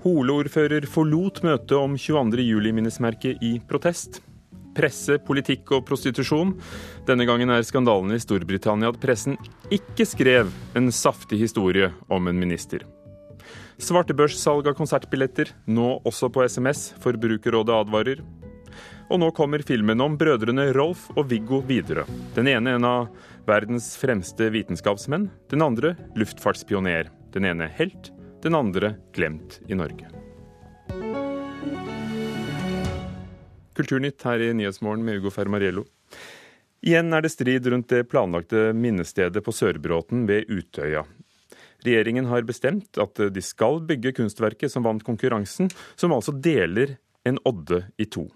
Hole-ordfører forlot møtet om 22. juli-minnesmerket i protest. Presse, politikk og prostitusjon. Denne gangen er skandalen i Storbritannia at pressen ikke skrev en saftig historie om en minister. Svartebørssalg av konsertbilletter, nå også på SMS. Forbrukerrådet advarer. Og nå kommer filmen om brødrene Rolf og Viggo Widerøe. Den ene en av verdens fremste vitenskapsmenn, den andre luftfartspioner. Den ene helt, den andre glemt i Norge. Kulturnytt her i Nyhetsmorgen med Ugo Fermariello. Igjen er det strid rundt det planlagte minnestedet på Sørbråten ved Utøya. Regjeringen har bestemt at de skal bygge kunstverket som vant konkurransen, som altså deler en odde i to.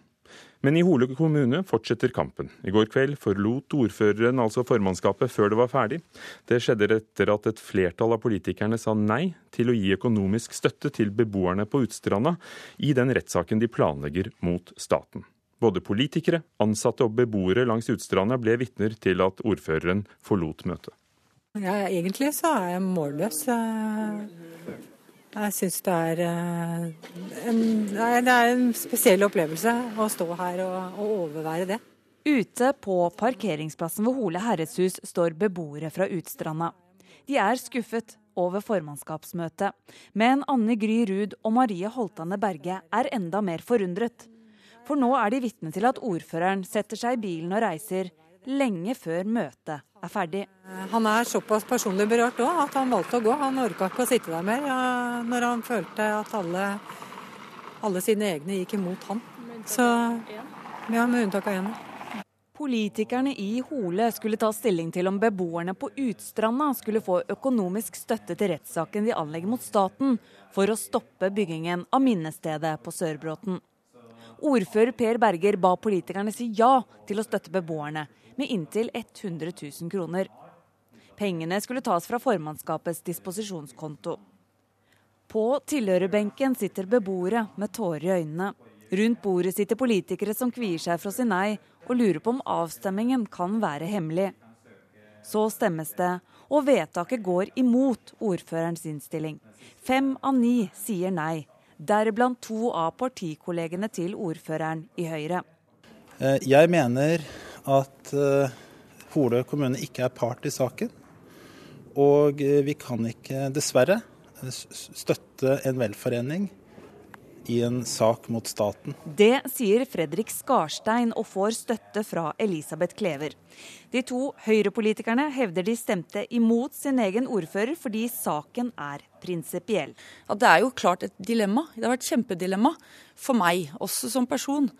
Men i Hole kommune fortsetter kampen. I går kveld forlot ordføreren altså formannskapet før det var ferdig. Det skjedde etter at et flertall av politikerne sa nei til å gi økonomisk støtte til beboerne på Utstranda i den rettssaken de planlegger mot staten. Både politikere, ansatte og beboere langs Utstranda ble vitner til at ordføreren forlot møtet. Ja, egentlig så er jeg målløs. Jeg syns det eh, det er en spesiell opplevelse å stå her og, og overvære det. Ute på parkeringsplassen ved Hole herredshus står beboere fra Utstranda. De er skuffet over formannskapsmøtet, men Anne Gry Ruud og Marie Holtane Berge er enda mer forundret. For nå er de vitne til at ordføreren setter seg i bilen og reiser, lenge før møtet er ferdig. Han er såpass personlig berørt òg at han valgte å gå. Han orka ikke å sitte der mer ja, når han følte at alle, alle sine egne gikk imot han. Så ja, med unntak av én. Politikerne i Hole skulle ta stilling til om beboerne på Utstranda skulle få økonomisk støtte til rettssaken de anlegger mot staten for å stoppe byggingen av minnestedet på Sørbråten. Ordfører Per Berger ba politikerne si ja til å støtte beboerne, med inntil 100 000 kroner. Pengene skulle tas fra formannskapets disposisjonskonto. På tilhørerbenken sitter beboere med tårer i øynene. Rundt bordet sitter politikere som kvier seg for å si nei, og lurer på om avstemmingen kan være hemmelig. Så stemmes det, og vedtaket går imot ordførerens innstilling. Fem av ni sier nei, deriblant to av partikollegene til ordføreren i Høyre. Eh, jeg mener at Holø Hole kommune ikke er part i saken. Og uh, vi kan ikke, dessverre, støtte en velforening i en sak mot staten. Det sier Fredrik Skarstein og får støtte fra Elisabeth Klever. De to Høyre-politikerne hevder de stemte imot sin egen ordfører fordi saken er prinsipiell. Ja, det er jo klart et dilemma. Det har vært et kjempedilemma for meg, også som person.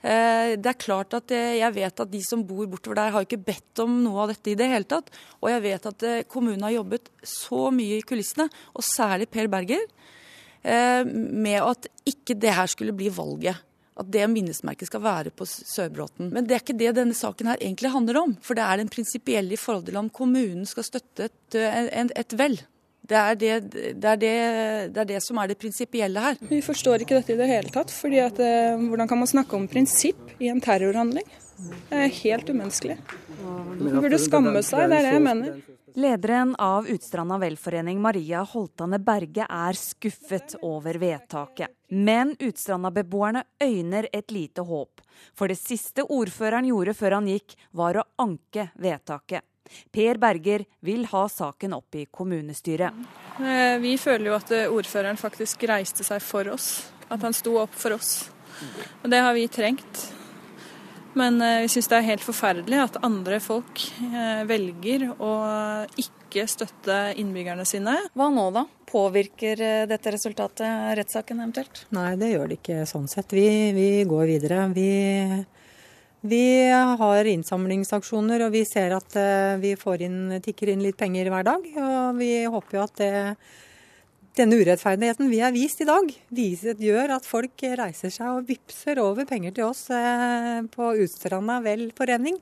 Eh, det er klart at eh, Jeg vet at de som bor bortover der, har ikke bedt om noe av dette i det hele tatt. Og jeg vet at eh, kommunen har jobbet så mye i kulissene, og særlig Per Berger, med at ikke det her skulle bli valget. At det minnesmerket skal være på Sørbråten. Men det er ikke det denne saken her egentlig handler om. For det er den prinsipielle i forhold til om kommunen skal støtte et, et, et vel. Det er det, det, er det, det er det, som er det prinsipielle her. Vi forstår ikke dette i det hele tatt. fordi at, eh, Hvordan kan man snakke om prinsipp i en terrorhandling? Det er helt umenneskelig. Man burde skamme seg, det er det jeg mener. Lederen av Utstranda velforening, Maria Holtane Berge, er skuffet over vedtaket. Men Utstranda-beboerne øyner et lite håp. For det siste ordføreren gjorde før han gikk, var å anke vedtaket. Per Berger vil ha saken opp i kommunestyret. Eh, vi føler jo at eh, ordføreren faktisk reiste seg for oss. At han sto opp for oss. Og det har vi trengt. Men eh, vi syns det er helt forferdelig at andre folk velger å ikke støtte innbyggerne sine. Hva nå da? Påvirker dette resultatet rettssaken eventuelt? Nei, det gjør det ikke sånn sett. Vi, vi går videre. Vi vi har innsamlingsaksjoner, og vi ser at eh, vi inn, tikker inn litt penger hver dag. Og vi håper jo at det, denne urettferdigheten vi har vist i dag, viser, gjør at folk reiser seg og vippser over penger til oss eh, på Utstranda velforening.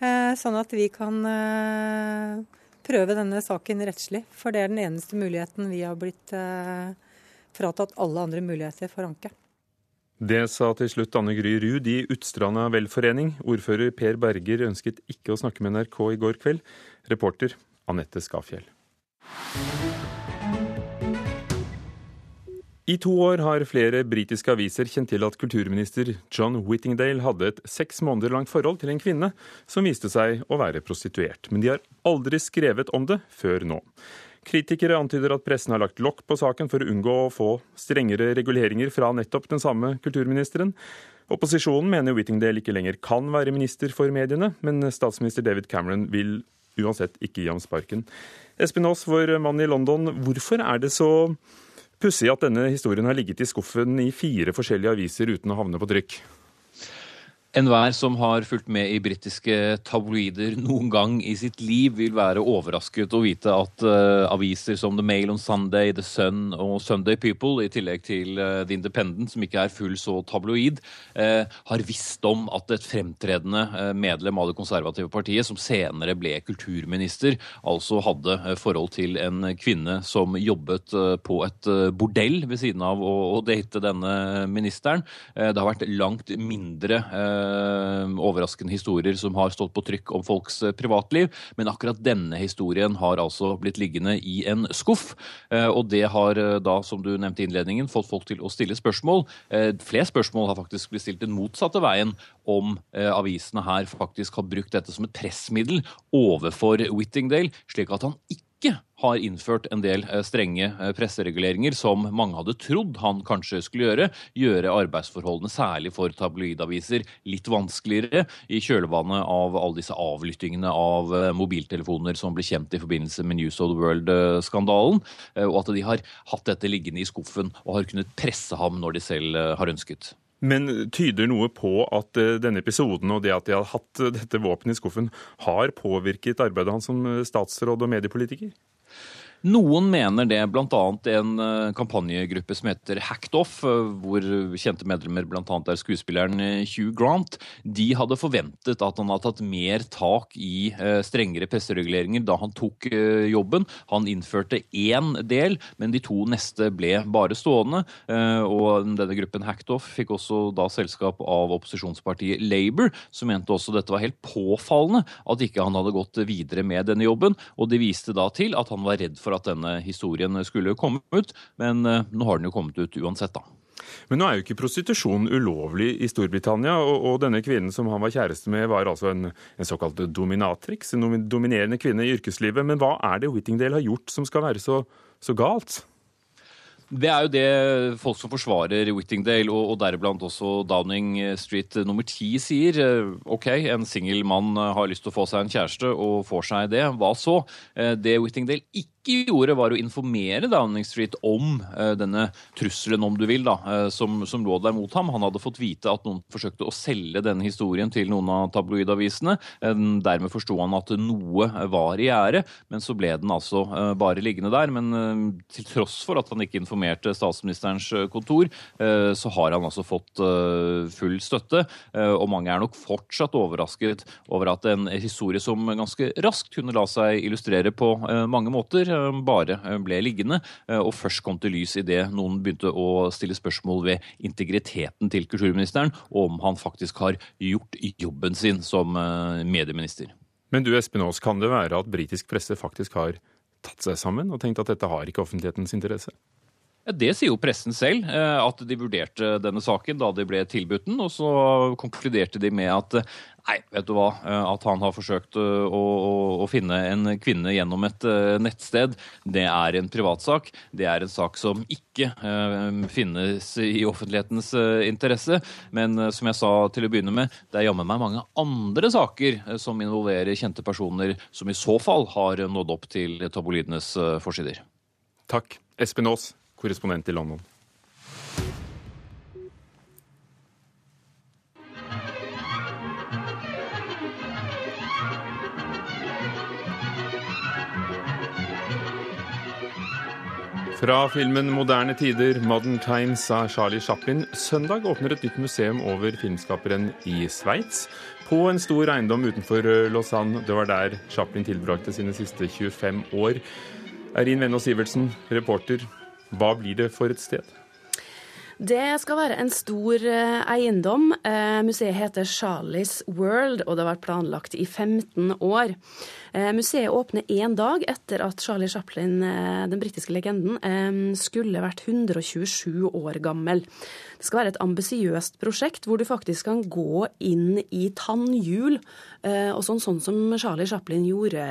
Eh, sånn at vi kan prøve denne saken rettslig. For det er den eneste muligheten vi har blitt fratatt alle andre muligheter for anke. Det sa til slutt Anne Gry Ruud i Utstranda velforening. Ordfører Per Berger ønsket ikke å snakke med NRK i går kveld. Reporter Anette Skafjell. I to år har flere britiske aviser kjent til at kulturminister John Whittingdale hadde et seks måneder langt forhold til en kvinne som viste seg å være prostituert. Men de har aldri skrevet om det før nå. Kritikere antyder at pressen har lagt lokk på saken for å unngå å få strengere reguleringer fra nettopp den samme kulturministeren. Opposisjonen mener Whittingdale ikke lenger kan være minister for mediene, men statsminister David Cameron vil uansett ikke gi ham sparken. Espen Aas, vår mann i London, hvorfor er det så Pussig at denne historien har ligget i skuffen i fire forskjellige aviser uten å havne på trykk. Enhver som har fulgt med i britiske tabloider noen gang i sitt liv, vil være overrasket å vite at uh, aviser som The Mail on Sunday, The Sun og Sunday People, i tillegg til uh, The Independent, som ikke er full så tabloid, uh, har visst om at et fremtredende medlem av det konservative partiet, som senere ble kulturminister, altså hadde forhold til en kvinne som jobbet på et bordell ved siden av å, å date denne ministeren. det har vært langt mindre Eh, overraskende historier som har stått på trykk om folks eh, privatliv. Men akkurat denne historien har altså blitt liggende i en skuff. Eh, og det har da, som du nevnte i innledningen, fått folk til å stille spørsmål. Flere spørsmål har faktisk blitt stilt den motsatte veien om avisene her faktisk har brukt dette som et pressmiddel overfor Whittingdale, slik at han ikke ikke har innført en del eh, strenge eh, pressereguleringer som mange hadde trodd han kanskje skulle gjøre. Gjøre arbeidsforholdene, særlig for tabloidaviser, litt vanskeligere i kjølvannet av alle disse avlyttingene av eh, mobiltelefoner som ble kjent i forbindelse med News of the World-skandalen. Og at de har hatt dette liggende i skuffen og har kunnet presse ham når de selv har ønsket. Men tyder noe på at denne episoden og det at de har hatt dette våpenet i skuffen, har påvirket arbeidet hans som statsråd og mediepolitiker? Noen mener det, bl.a. en eh, kampanjegruppe som heter Hacked Off, eh, hvor kjente medlemmer bl.a. er skuespilleren eh, Hugh Grant. De hadde forventet at han hadde tatt mer tak i strengere pressereguleringer da han tok jobben. Han innførte én del, men de to neste ble bare stående. Og denne gruppen Hacked Off fikk også da selskap av opposisjonspartiet Labour, som mente også dette var helt påfallende at ikke han hadde gått videre med denne jobben. Og de viste da til at han var redd for for at denne historien skulle komme ut, men eh, nå har den jo kommet ut uansett, da. Men nå er jo ikke prostitusjon ulovlig i Storbritannia, og, og denne kvinnen som han var kjæreste med, var altså en, en såkalt dominatrix, en dominerende kvinne i yrkeslivet. Men hva er det Whittingdale har gjort som skal være så, så galt? Det er jo det folk som forsvarer Whittingdale, og, og deriblant også Downing Street nummer ti, sier. OK, en singel mann har lyst til å få seg en kjæreste og får seg det. Hva så? Eh, det Whittingdale ikke ikke gjorde, var å informere Downing Street om uh, denne trusselen, om du vil, da, uh, som, som, lå der mot ham. Han hadde fått vite at noen forsøkte å selge denne historien til noen av tabloidavisene. Uh, dermed forsto han at noe var i gjære, men så ble den altså bare liggende der. Men til tross for at han ikke informerte statsministerens kontor, så har han altså fått full støtte. Og mange er nok fortsatt overrasket over at en historie som ganske raskt kunne la seg illustrere på mange måter, Eh, bare eh, ble liggende, eh, og først kom til lys idet noen begynte å stille spørsmål ved integriteten til kulturministeren, og om han faktisk har gjort jobben sin som medieminister. Men du Espen Aas, kan det være at britisk presse faktisk har tatt seg sammen og tenkt at dette har ikke offentlighetens interesse? Det sier jo pressen selv, at de vurderte denne saken da de ble tilbudt den. Og så konkluderte de med at Nei, vet du hva. Eh, at han har forsøkt eh, å, å, finne en kvinne gjennom et eh, nettsted, det er en privatsak. Det er en sak som ikke finnes i offentlighetens interesse. Men som jeg sa til å begynne med, det er jammen meg mange andre saker som involverer kjente personer, som i så fall har nådd opp til tabloidenes forsider. Takk. Espen Aas, korrespondent i London. Fra filmen 'Moderne tider', 'Modern Times' av Charlie Chaplin. Søndag åpner et nytt museum over filmskaperen i Sveits. På en stor eiendom utenfor eh, Lausanne. Det var der Chaplin tilbrakte sine siste 25 år. Erin Venno Sivertsen, reporter. Hva blir det for et sted? Det skal være en stor eh, eiendom. Eh, museet heter Charlies World, og det har vært planlagt i 15 år. Eh, museet åpner én dag etter at Charlie Chaplin, den britiske legenden, skulle vært 127 år gammel. Det skal være et ambisiøst prosjekt hvor du faktisk kan gå inn i tannhjul, og sånn, sånn som Charlie Chaplin gjorde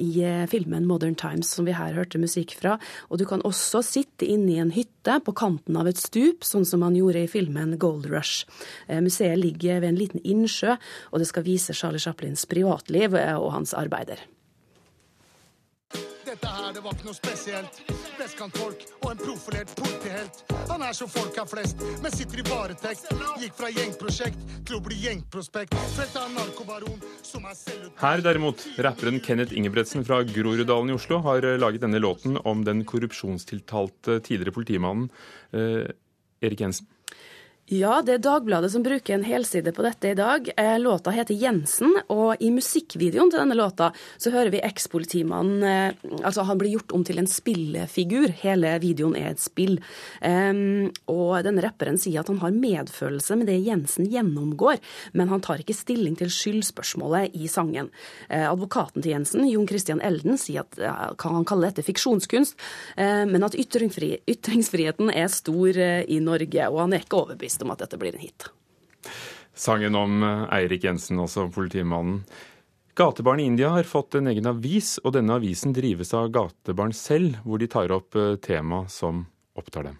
i filmen 'Modern Times', som vi her hørte musikk fra. Og du kan også sitte inne i en hytte på kanten av et stup, sånn som han gjorde i filmen Gold Rush. Eh, museet ligger ved en liten innsjø, og det skal vise Charlie Chaplins privatliv eh, og hans arbeider. Dette her, det var ikke noe spesielt. Vestkantfolk og en profilert politihelt. Han er som folk er flest, men sitter i varetekt. Gikk fra gjengprosjekt til å bli gjengprospekt. Felt av narkobaron som er selvut... Her derimot, rapperen Kenneth Ingebretsen fra Groruddalen i Oslo har eh, laget denne låten om den korrupsjonstiltalte tidligere politimannen eh, Erik Jensen. Ja, det er Dagbladet som bruker en helside på dette i dag. Eh, låta heter 'Jensen', og i musikkvideoen til denne låta så hører vi ekspolitimannen eh, Altså, han blir gjort om til en spillefigur. Hele videoen er et spill. Um, og denne rapperen sier at han har medfølelse med det Jensen gjennomgår, men han tar ikke stilling til skyldspørsmålet i sangen. Advokaten til Jensen, Jon Christian Elden, sier at han kalle dette fiksjonskunst, men at ytringsfri ytringsfriheten er stor i Norge, og han er ikke overbevist overbevist om at dette blir en hit. Sangen om eh, Eirik Jensen, også politimannen. Gatebarn i India har fått en egen avis, og denne avisen drives av gatebarn selv, hvor de tar opp eh, tema som opptar dem.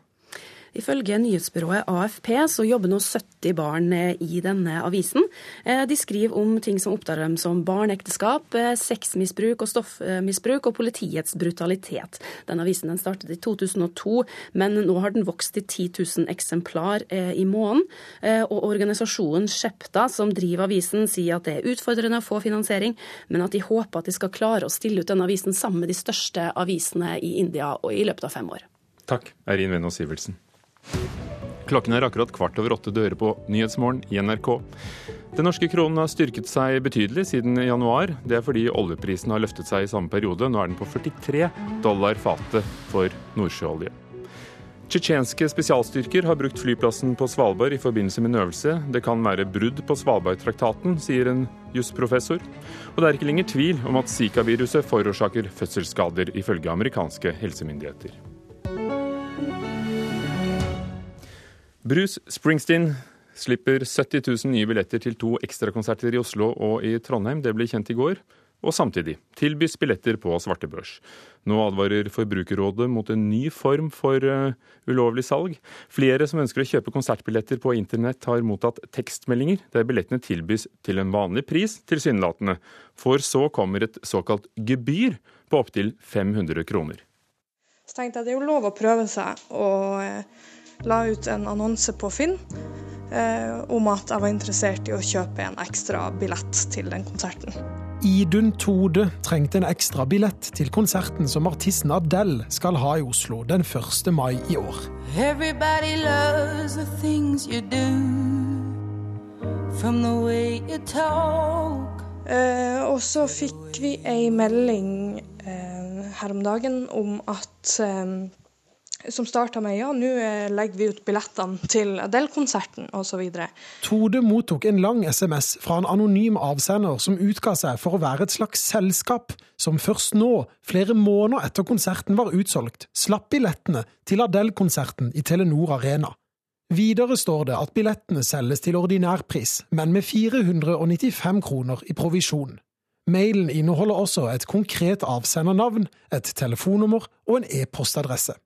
Ifølge nyhetsbyrået AFP så jobber nå 70 barn eh, i denne avisen. Eh, de skriver om ting som opptar dem som barneekteskap, eh, sexmisbruk og stoffmisbruk og politiets brutalitet. Denne avisen den startet i 2002, men nå har den vokst til 10 000 eksemplar i måneden. Og organisasjonen Skjepta, som driver avisen, sier at det er utfordrende å få finansiering, men at de håper at de skal klare å stille ut denne avisen sammen med de største avisene i India og i løpet av fem år. Takk, Eirin Venås Sivertsen. Klokken er akkurat kvart over åtte dører på Nyhetsmorgen i NRK. Den norske kronen har styrket seg betydelig siden januar. Det er fordi oljeprisen har løftet seg i samme periode. Nå er den på 43 dollar fatet for nordsjøolje. Tsjetsjenske spesialstyrker har brukt flyplassen på Svalbard i forbindelse med en øvelse. Det kan være brudd på Svalbardtraktaten, sier en jusprofessor. Og det er ikke lenger tvil om at Zika-viruset forårsaker fødselsskader, ifølge amerikanske helsemyndigheter. Bruce Springsteen slipper 70 000 nye billetter til to ekstrakonserter i Oslo og i Trondheim. Det ble kjent i går. Og samtidig tilbys billetter på svartebørs. Nå advarer Forbrukerrådet mot en ny form for uh, ulovlig salg. Flere som ønsker å kjøpe konsertbilletter på internett, har mottatt tekstmeldinger der billettene tilbys til en vanlig pris, tilsynelatende. For så kommer et såkalt gebyr på opptil 500 kroner. Så tenkte jeg det er jo lov å prøve seg. og... Uh la ut en annonse på Finn eh, om at jeg var interessert i å kjøpe en ekstra billett til den konserten. Idun Tode trengte en ekstra billett til konserten som artisten Adele skal ha i Oslo den 1. mai i år. Everybody loves the things you do From the way you talk eh, Og så fikk vi ei melding eh, her om dagen om at eh, som starta med ja, nå eh, legger vi ut billettene til Adele-konserten osv. Tode mottok en lang SMS fra en anonym avsender som utga seg for å være et slags selskap, som først nå, flere måneder etter konserten var utsolgt, slapp billettene til Adele-konserten i Telenor Arena. Videre står det at billettene selges til ordinærpris, men med 495 kroner i provisjon. Mailen inneholder også et konkret avsendernavn, et telefonnummer og en e-postadresse.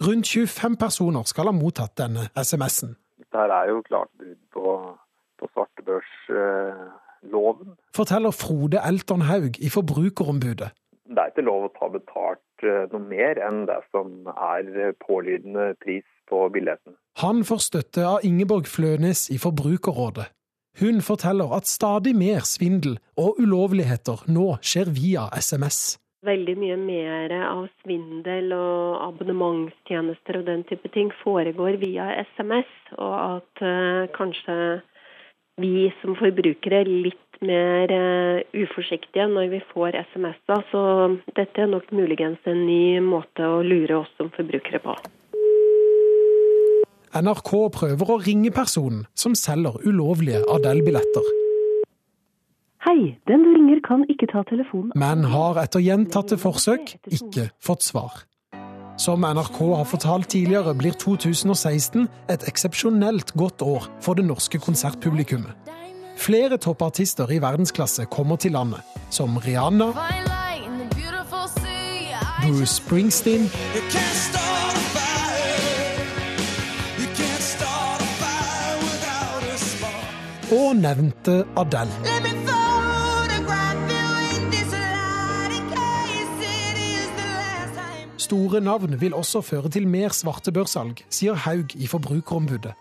Rundt 25 personer skal ha mottatt denne SMS-en. Dette er jo klart brudd på, på svartebørsloven. Eh, Forteller Frode Elton Haug i Forbrukerombudet. Det er ikke lov å ta betalt eh, noe mer enn det som er pålydende pris på billetten. Han får støtte av Ingeborg Flønes i Forbrukerrådet. Hun forteller at stadig mer svindel og ulovligheter nå skjer via SMS veldig mye mer av svindel og abonnementstjenester og den type ting foregår via SMS, og at uh, kanskje vi som forbrukere er litt mer uh, uforsiktige når vi får SMS-er. Så dette er nok muligens en ny måte å lure oss som forbrukere på. NRK prøver å ringe personen som selger ulovlige Adele-billetter. Hei, den du ringer kan ikke ta telefonen. Men har etter gjentatte forsøk ikke fått svar. Som NRK har fortalt tidligere, blir 2016 et eksepsjonelt godt år for det norske konsertpublikummet. Flere toppartister i verdensklasse kommer til landet, som Rihanna, Bruce Springsteen og nevnte Adele. Store navn vil også føre til mer svartebørssalg, sier Haug i Forbrukerombudet.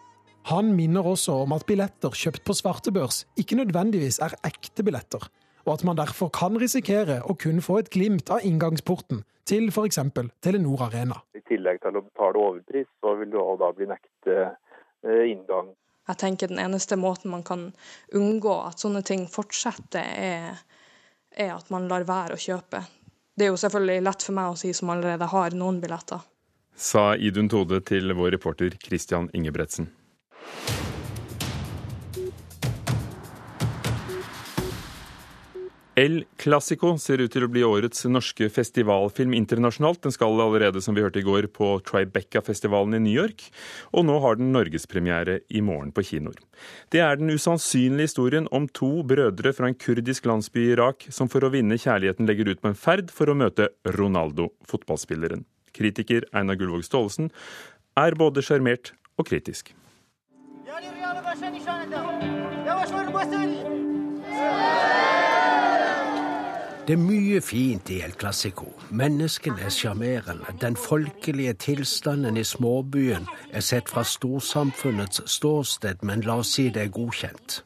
Han minner også om at billetter kjøpt på svartebørs ikke nødvendigvis er ekte billetter, og at man derfor kan risikere å kun få et glimt av inngangsporten til f.eks. Telenor Arena. I tillegg til å betale overpris, så vil du da bli nektet eh, inngang. Jeg tenker den eneste måten man kan unngå at sånne ting fortsetter, er, er at man lar være å kjøpe. Det er jo selvfølgelig lett for meg å si som allerede har noen billetter. Sa Idun Tode til vår reporter Christian Ingebretsen. El Clásico ser ut til å bli årets norske festivalfilm internasjonalt. Den skal allerede, som vi hørte i går, på Tribeca-festivalen i New York. Og nå har den norgespremiere i morgen på kinoer. Det er den usannsynlige historien om to brødre fra en kurdisk landsby i Irak som for å vinne kjærligheten legger ut på en ferd for å møte Ronaldo, fotballspilleren. Kritiker Einar Gullvåg Staalesen er både sjarmert og kritisk. Det er mye fint i El Clásico. Menneskene er sjarmerende. Den folkelige tilstanden i småbyen er sett fra storsamfunnets ståsted, men la oss si det er godkjent.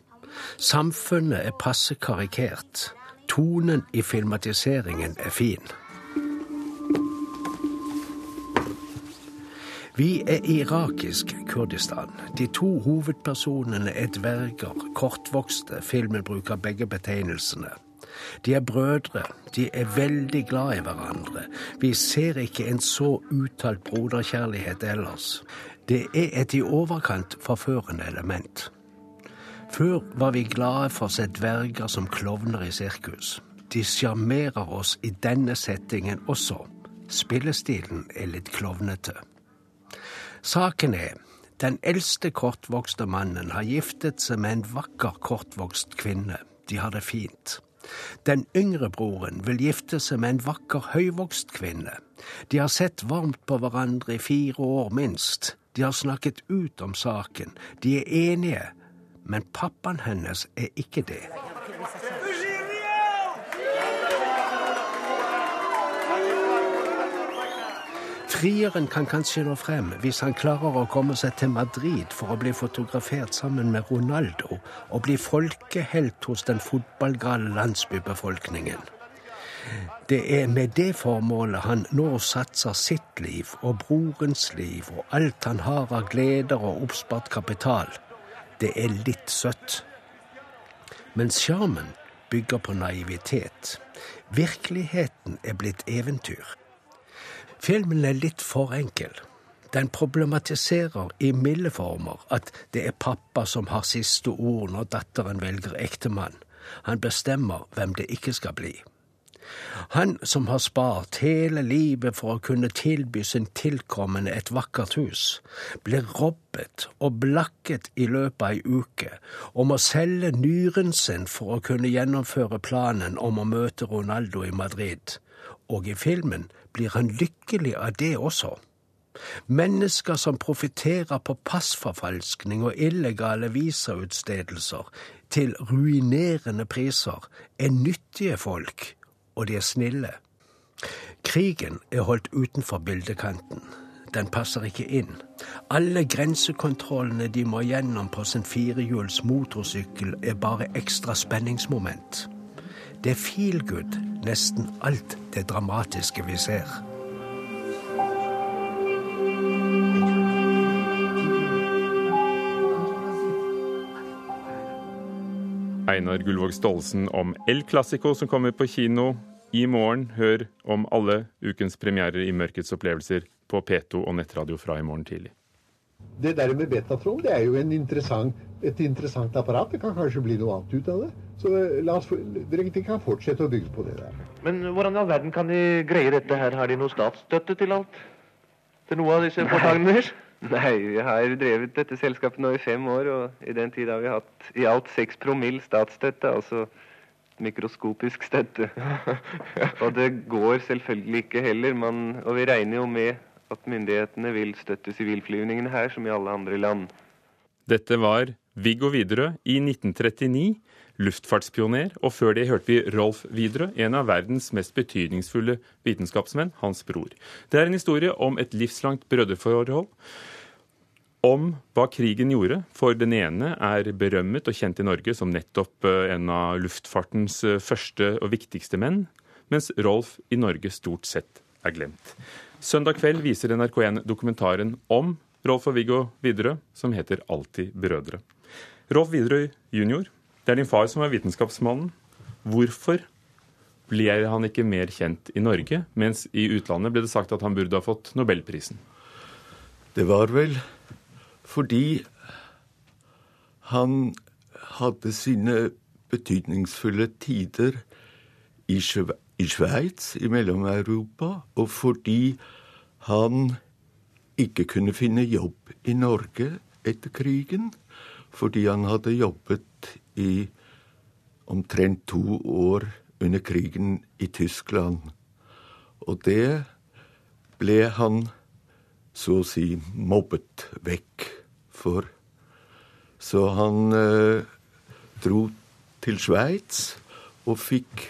Samfunnet er passe karikert. Tonen i filmatiseringen er fin. Vi er irakisk Kurdistan. De to hovedpersonene er dverger, kortvokste. Filmen bruker begge betegnelsene. De er brødre, de er veldig glad i hverandre. Vi ser ikke en så uttalt broderkjærlighet ellers. Det er et i overkant forførende element. Før var vi glade for å se dverger som klovner i sirkus. De sjarmerer oss i denne settingen også. Spillestilen er litt klovnete. Saken er den eldste kortvokste mannen har giftet seg med en vakker kortvokst kvinne. De har det fint. Den yngre broren vil gifte seg med en vakker, høyvokst kvinne. De har sett varmt på hverandre i fire år minst. De har snakket ut om saken. De er enige. Men pappaen hennes er ikke det. Frieren kan kanskje nå frem hvis han klarer å komme seg til Madrid for å bli fotografert sammen med Ronaldo og bli folkehelt hos den fotballgale landsbybefolkningen. Det er med det formålet han nå satser sitt liv og brorens liv og alt han har av gleder og oppspart kapital. Det er litt søtt. Men sjarmen bygger på naivitet. Virkeligheten er blitt eventyr. Filmen er litt for enkel. Den problematiserer i milde former at det er pappa som har siste ord når datteren velger ektemann. Han bestemmer hvem det ikke skal bli. Han som har spart hele livet for å kunne tilby sin tilkommende et vakkert hus, blir robbet og blakket i løpet av ei uke og må selge nyren sin for å kunne gjennomføre planen om å møte Ronaldo i Madrid. Og i filmen blir han lykkelig av det også. Mennesker som profitterer på passforfalskning og illegale visautstedelser til ruinerende priser, er nyttige folk og de er snille. Krigen er holdt utenfor bildekanten. Den passer ikke inn. Alle grensekontrollene de må gjennom på sin firehjuls motorsykkel, er bare ekstra spenningsmoment. Det er feel good, nesten alt det dramatiske vi ser. Einar Gullvåg Staalesen om El Clásico som kommer på kino i morgen. Hør om alle ukens premierer i Mørkets opplevelser på P2 og nettradio fra i morgen tidlig. det der med Betatron det er jo interessant, et interessant apparat. Det kan kanskje bli noe annet ut av det. Så la oss, dere kan fortsette å bygge på det der. Men hvordan i all verden kan de greie dette her? Har de noe statsstøtte til alt? Til noe av disse foretakene deres? Nei, vi har drevet dette selskapet nå i fem år, og i den tid har vi hatt i alt seks promille statsstøtte, altså mikroskopisk støtte. og det går selvfølgelig ikke heller, man, og vi regner jo med at myndighetene vil støtte sivilflyvningene her, som i alle andre land. Dette var Viggo Widerøe i 1939, luftfartspioner, og før det hørte vi Rolf Widerøe, en av verdens mest betydningsfulle vitenskapsmenn, hans bror. Det er en historie om et livslangt brødreforhold om hva krigen gjorde, for den ene er berømmet og kjent i Norge som nettopp eh, en av luftfartens eh, første og viktigste menn, mens Rolf i Norge stort sett er glemt. Søndag kveld viser NRK1 dokumentaren om Rolf og Viggo Widerøe, som heter Alltid brødre. Rolf Widerøe jr., det er din far som er vitenskapsmannen. Hvorfor ble han ikke mer kjent i Norge, mens i utlandet ble det sagt at han burde ha fått nobelprisen? Det var vel fordi han hadde sine betydningsfulle tider i, Sveits, i Mellom-Europa, og fordi han ikke kunne finne jobb i Norge etter krigen, fordi han hadde jobbet i omtrent to år under krigen i Tyskland. Og det ble han så å si mobbet vekk for. Så han eh, dro til Sveits og fikk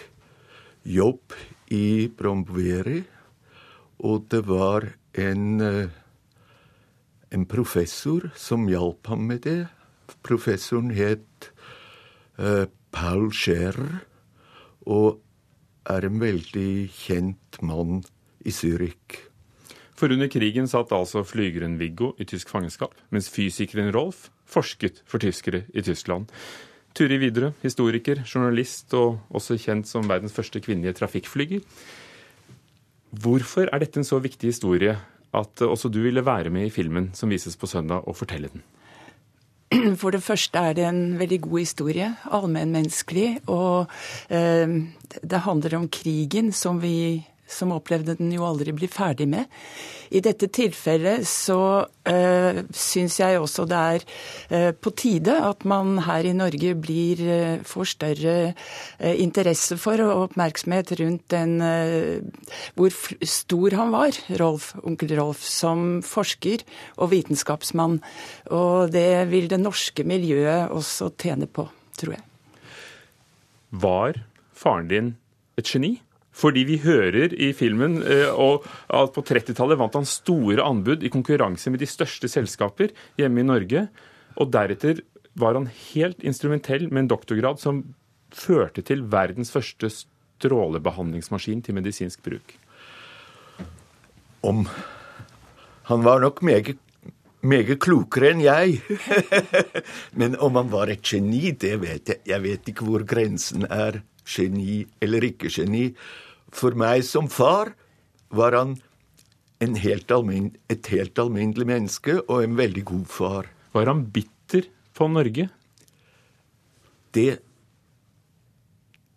jobb i Bromboveri. Og det var en, eh, en professor som hjalp ham med det. Professoren het eh, Paul Scherer og er en veldig kjent mann i Zürich. For under krigen satt altså flygeren Viggo i tysk fangenskap, mens fysikeren Rolf forsket for tyskere i Tyskland. Turi Widerøe, historiker, journalist og også kjent som verdens første kvinnelige trafikkflyger. Hvorfor er dette en så viktig historie at også du ville være med i filmen som vises på søndag, og fortelle den? For det første er det en veldig god historie, allmennmenneskelig. Og eh, det handler om krigen som vi som opplevde den jo aldri bli ferdig med. I dette tilfellet så øh, syns jeg også det er øh, på tide at man her i Norge blir, øh, får større øh, interesse for og oppmerksomhet rundt den hvor stor han var, Rolf, onkel Rolf, som forsker og vitenskapsmann. Og det vil det norske miljøet også tjene på, tror jeg. Var faren din et geni? Fordi vi hører i filmen eh, at på 30-tallet vant han store anbud i konkurranse med de største selskaper hjemme i Norge. Og deretter var han helt instrumentell med en doktorgrad som førte til verdens første strålebehandlingsmaskin til medisinsk bruk. Om Han var nok meget, meget klokere enn jeg. Men om han var et geni, det vet jeg. Jeg vet ikke hvor grensen er. Geni eller ikke geni. For meg som far var han helt et helt alminnelig menneske og en veldig god far. Var han bitter på Norge? Det,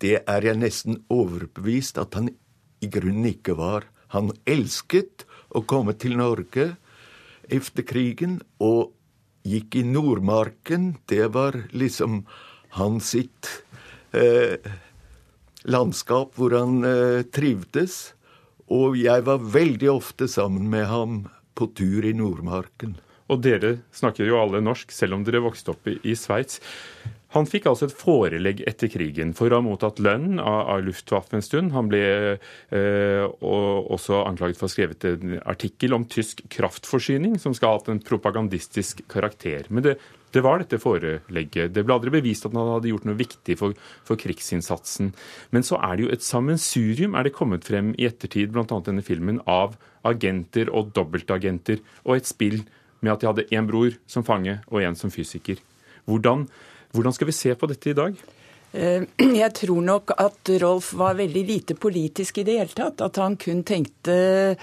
det er jeg nesten overbevist at han i grunnen ikke var. Han elsket å komme til Norge etter krigen og gikk i Nordmarken. Det var liksom hans sitt eh, landskap hvor han eh, trivdes. Og jeg var veldig ofte sammen med ham på tur i Nordmarken. Og dere snakker jo alle norsk, selv om dere vokste opp i, i Sveits. Han fikk altså et forelegg etter krigen for å ha mottatt lønn av, av Luftwaffe en stund. Han ble eh, også anklaget for å ha skrevet en artikkel om tysk kraftforsyning, som skal ha hatt en propagandistisk karakter. Men det det var dette forelegget. Det ble aldri bevist at han hadde gjort noe viktig for, for, krigsinnsatsen. Men så er det jo et sammensurium, er det kommet frem i ettertid, bl.a. denne filmen, av agenter og dobbeltagenter, og et spill med at de hadde én bror som fange og én som fysiker. Hvordan, hvordan skal vi se på dette i dag? Eh, jeg tror nok at Rolf var veldig lite politisk i det hele tatt. At han kun tenkte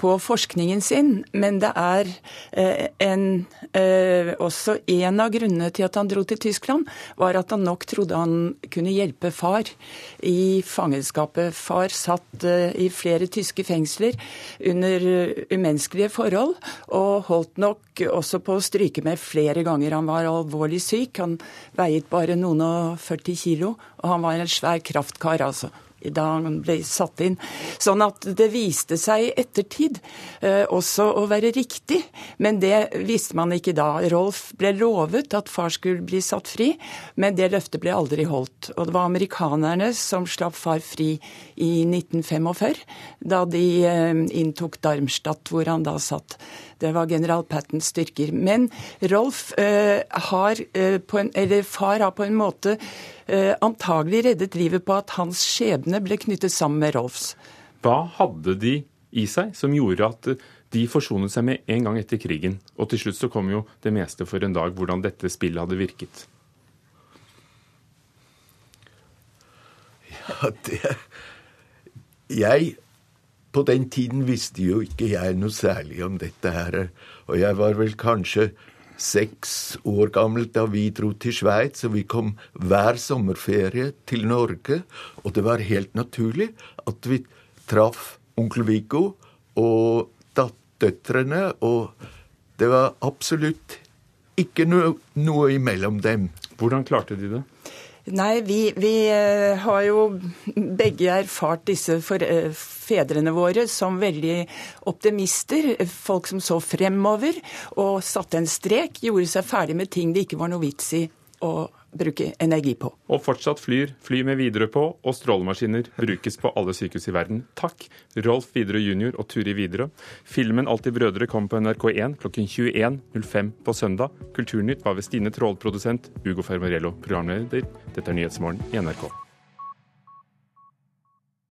på forskningen sin. Men det er eh, en, eh, også en av grunnene til at han dro til Tyskland, var at han nok trodde han kunne hjelpe far i fangenskapet. Far satt i flere tyske fengsler under umenneskelige forhold, og holdt nok også på å stryke med flere ganger. Han var alvorlig syk. Han veiet bare noen og 40 kilo, og han var en svær kraftkar, altså da han ble satt inn. Sånn at det viste seg i ettertid eh, også å være riktig, men det visste man ikke da. Rolf ble lovet at far skulle bli satt fri, men det løftet ble aldri holdt. Og det var amerikanerne som slapp far fri i 1945, da de eh, inntok Darmstadt, hvor han da satt. Det var general Pattens styrker. Men Rolf eh, har eh, på en, eller far har på en måte antagelig reddet livet på at hans skjebne ble knyttet sammen med Rolfs. Hva hadde de i seg som gjorde at eh, de forsonet seg med en gang etter krigen? Og til slutt så kom jo det meste for en dag, hvordan dette spillet hadde virket. Ja, det Jeg på den tiden visste jo ikke jeg noe særlig om dette her, og jeg var vel kanskje seks år gammel da vi dro til Sveits, og vi kom hver sommerferie til Norge, og det var helt naturlig at vi traff onkel Viggo og døtrene, og det var absolutt ikke noe, noe imellom dem. Hvordan klarte de det? Nei, vi, vi, eh, har jo begge erfart disse for, eh, fedrene våre som veldig optimister. Folk som så fremover og satte en strek, gjorde seg ferdig med ting det ikke var noe vits i å bruke energi på. Og fortsatt flyr fly med Widerøe på, og strålemaskiner brukes på alle sykehus i verden. Takk, Rolf Widerøe jr. og Turi Widerøe. Filmen 'Alltid brødre' kom på NRK1 klokken 21.05 på søndag. Kulturnytt var ved Stine Trål, produsent, Ugo Fermarello, programleder. Dette er Nyhetsmorgen i NRK.